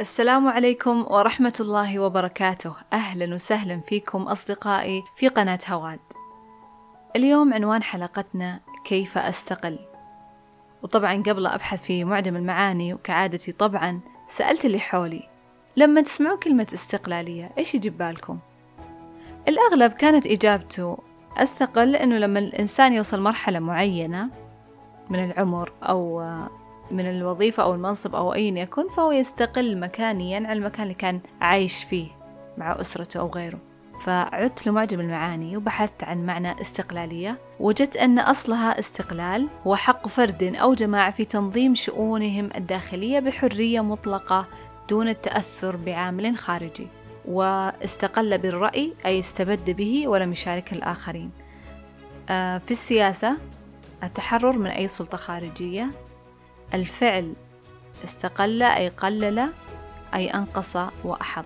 السلام عليكم ورحمة الله وبركاته. أهلا وسهلا فيكم أصدقائي في قناة هواد. اليوم عنوان حلقتنا كيف أستقل؟ وطبعا قبل أبحث في معجم المعاني وكعادتي طبعا سألت اللي حولي. لما تسمعوا كلمة استقلالية إيش يجيب بالكم؟ الأغلب كانت إجابته أستقل أنه لما الإنسان يوصل مرحلة معينة من العمر أو من الوظيفة أو المنصب أو أي يكن فهو يستقل مكانيا عن المكان اللي كان عايش فيه مع أسرته أو غيره. فعدت لمعجم المعاني وبحثت عن معنى استقلالية. وجدت أن أصلها استقلال هو حق فرد أو جماعة في تنظيم شؤونهم الداخلية بحرية مطلقة دون التأثر بعامل خارجي. واستقل بالرأي أي استبد به ولم يشارك الآخرين. آه، في السياسة التحرر من أي سلطة خارجية الفعل استقل أي قلل أي أنقص وأحط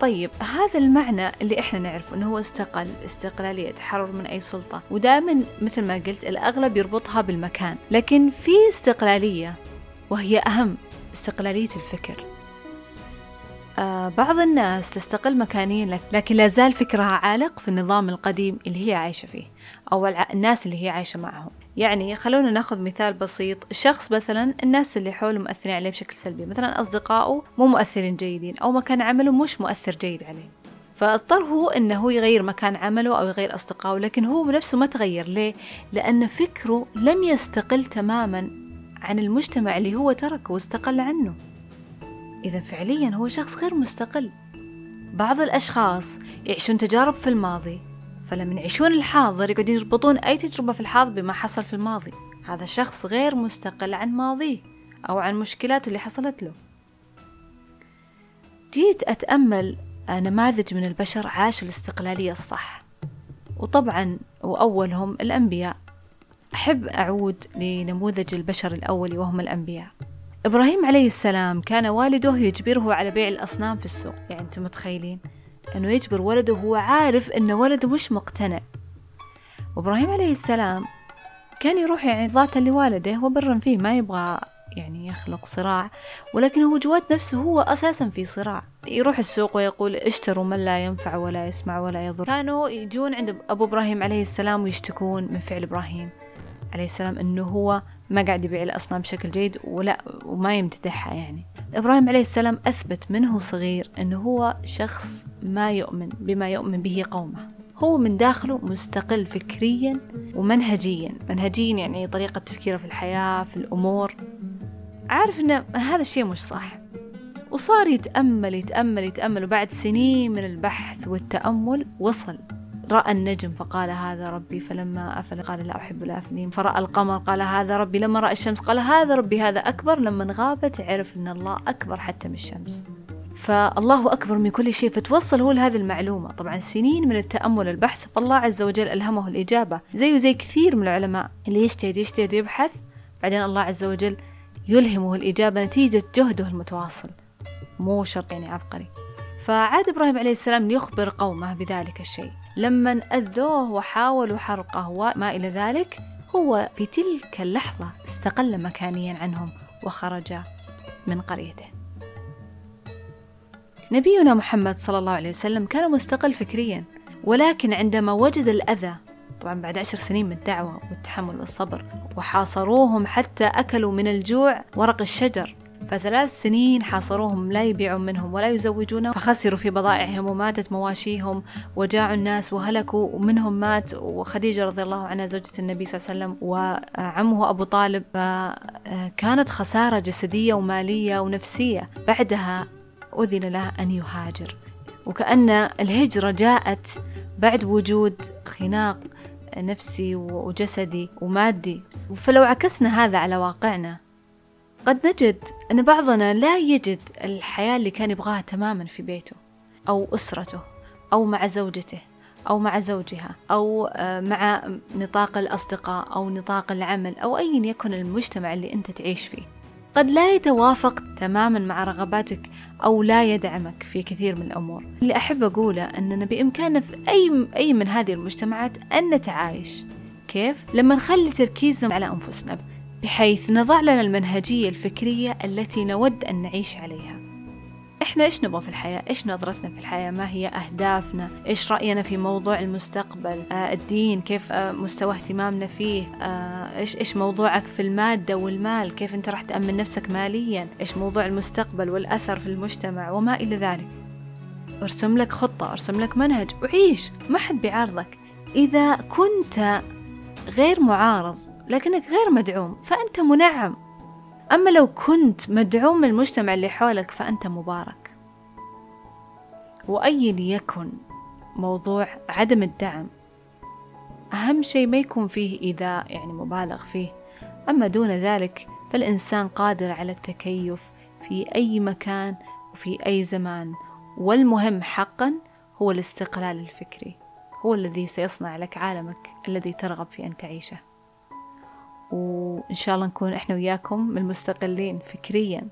طيب هذا المعنى اللي إحنا نعرفه إنه هو استقل استقلالية تحرر من أي سلطة. ودائما مثل ما قلت الأغلب يربطها بالمكان. لكن في استقلالية وهي أهم استقلالية الفكر. آه بعض الناس تستقل مكانيا لكن لا زال فكرها عالق في النظام القديم اللي هي عايشة فيه أو الناس اللي هي عايشة معهم. يعني خلونا ناخذ مثال بسيط. الشخص مثلا الناس اللي حوله مؤثرين عليه بشكل سلبي مثلا أصدقائه مو مؤثرين جيدين أو مكان عمله مش مؤثر جيد عليه. فاضطر هو إنه يغير مكان عمله أو يغير أصدقائه لكن هو بنفسه ما تغير. ليه؟ لأن فكره لم يستقل تماما عن المجتمع اللي هو تركه واستقل عنه. اذا فعليا هو شخص غير مستقل. بعض الأشخاص يعيشون تجارب في الماضي فلما يعيشون الحاضر يقعدون يربطون أي تجربة في الحاضر بما حصل في الماضي. هذا شخص غير مستقل عن ماضيه أو عن مشكلاته اللي حصلت له. جيت أتأمل نماذج من البشر عاشوا الاستقلالية الصح. وطبعا وأولهم الأنبياء. أحب أعود لنموذج البشر الأول وهم الأنبياء. إبراهيم عليه السلام كان والده يجبره على بيع الأصنام في السوق. يعني أنتم متخيلين؟ أنه يجبر ولده وهو عارف أن ولده مش مقتنع. وإبراهيم عليه السلام كان يروح يعني ذاتا لوالده وبرا فيه ما يبغى يعني يخلق صراع ولكن هو جوات نفسه هو أساسا في صراع. يروح السوق ويقول اشتروا من لا ينفع ولا يسمع ولا يضر. كانوا يجون عند أبو إبراهيم عليه السلام ويشتكون من فعل إبراهيم عليه السلام أنه هو ما قاعد يبيع الأصنام بشكل جيد ولا وما يمتدحها يعني. إبراهيم عليه السلام أثبت منه صغير أنه هو شخص ما يؤمن بما يؤمن به قومه. هو من داخله مستقل فكريا ومنهجيا. منهجيا يعني طريقة تفكيره في الحياة في الأمور. عارف أن هذا الشيء مش صح. وصار يتأمل يتأمل يتأمل. وبعد سنين من البحث والتأمل وصل. رأى النجم فقال هذا ربي فلما أفل قال لا أحب الآفلين فرأى القمر قال هذا ربي. لما رأى الشمس قال هذا ربي هذا أكبر. لما غابت عرف أن الله أكبر حتى من الشمس. فالله أكبر من كل شيء. فتوصل هو لهذه المعلومة. طبعا سنين من التأمل والبحث فالله عز وجل ألهمه الإجابة. زيه زي كثير من العلماء اللي يجتهد يجتهد ويبحث بعدين الله عز وجل يلهمه الإجابة نتيجة جهده المتواصل. مو شرط يعني عبقري. فعاد إبراهيم عليه السلام ليخبر قومه بذلك الشيء. لما أذوه وحاولوا حرقه وما إلى ذلك هو في تلك اللحظة استقل مكانيا عنهم وخرج من قريته. نبينا محمد صلى الله عليه وسلم كان مستقل فكريا ولكن عندما وجد الأذى طبعا بعد عشر سنين من الدعوة والتحمل والصبر وحاصروهم حتى أكلوا من الجوع ورق الشجر فثلاث سنين حاصروهم لا يبيعون منهم ولا يزوجونهم فخسروا في بضائعهم وماتت مواشيهم وجاعوا الناس وهلكوا ومنهم مات وخديجة رضي الله عنها زوجة النبي صلى الله عليه وسلم وعمه أبو طالب. فكانت خسارة جسدية ومالية ونفسية. بعدها أذن له أن يهاجر. وكأن الهجرة جاءت بعد وجود خناق نفسي وجسدي ومادي. فلو عكسنا هذا على واقعنا قد نجد أن بعضنا لا يجد الحياة اللي كان يبغاها تماما في بيته أو أسرته أو مع زوجته أو مع زوجها أو آه، مع نطاق الأصدقاء أو نطاق العمل أو أيا يكن المجتمع اللي أنت تعيش فيه. قد لا يتوافق تماما مع رغباتك أو لا يدعمك في كثير من الأمور. اللي أحب أقوله أننا بإمكاننا في أي, أي من هذه المجتمعات أن نتعايش. كيف؟ لما نخلي تركيزنا على أنفسنا. بحيث نضع لنا المنهجية الفكرية التي نود أن نعيش عليها إحنا إيش نبغى في الحياة؟ إيش نظرتنا في الحياة؟ ما هي أهدافنا؟ إيش رأينا في موضوع المستقبل؟ آه الدين كيف آه مستوى اهتمامنا فيه؟ آه إيش إيش موضوعك في المادة والمال؟ كيف أنت راح تأمن نفسك ماليا؟ إيش موضوع المستقبل والأثر في المجتمع وما إلى ذلك؟ أرسم لك خطة أرسم لك منهج وعيش ما حد بيعارضك إذا كنت غير معارض لكنك غير مدعوم فأنت منعم. أما لو كنت مدعوم من المجتمع اللي حولك فأنت مبارك. وأي يكن موضوع عدم الدعم أهم شيء ما يكون فيه إيذاء يعني مبالغ فيه. أما دون ذلك فالإنسان قادر على التكيف في أي مكان وفي أي زمان. والمهم حقا هو الاستقلال الفكري هو الذي سيصنع لك عالمك الذي ترغب في أن تعيشه. وإن شاء الله نكون إحنا وياكم المستقلين فكريا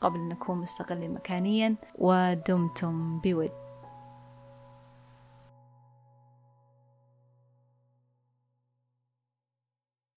قبل نكون مستقلين مكانيا ودمتم بود.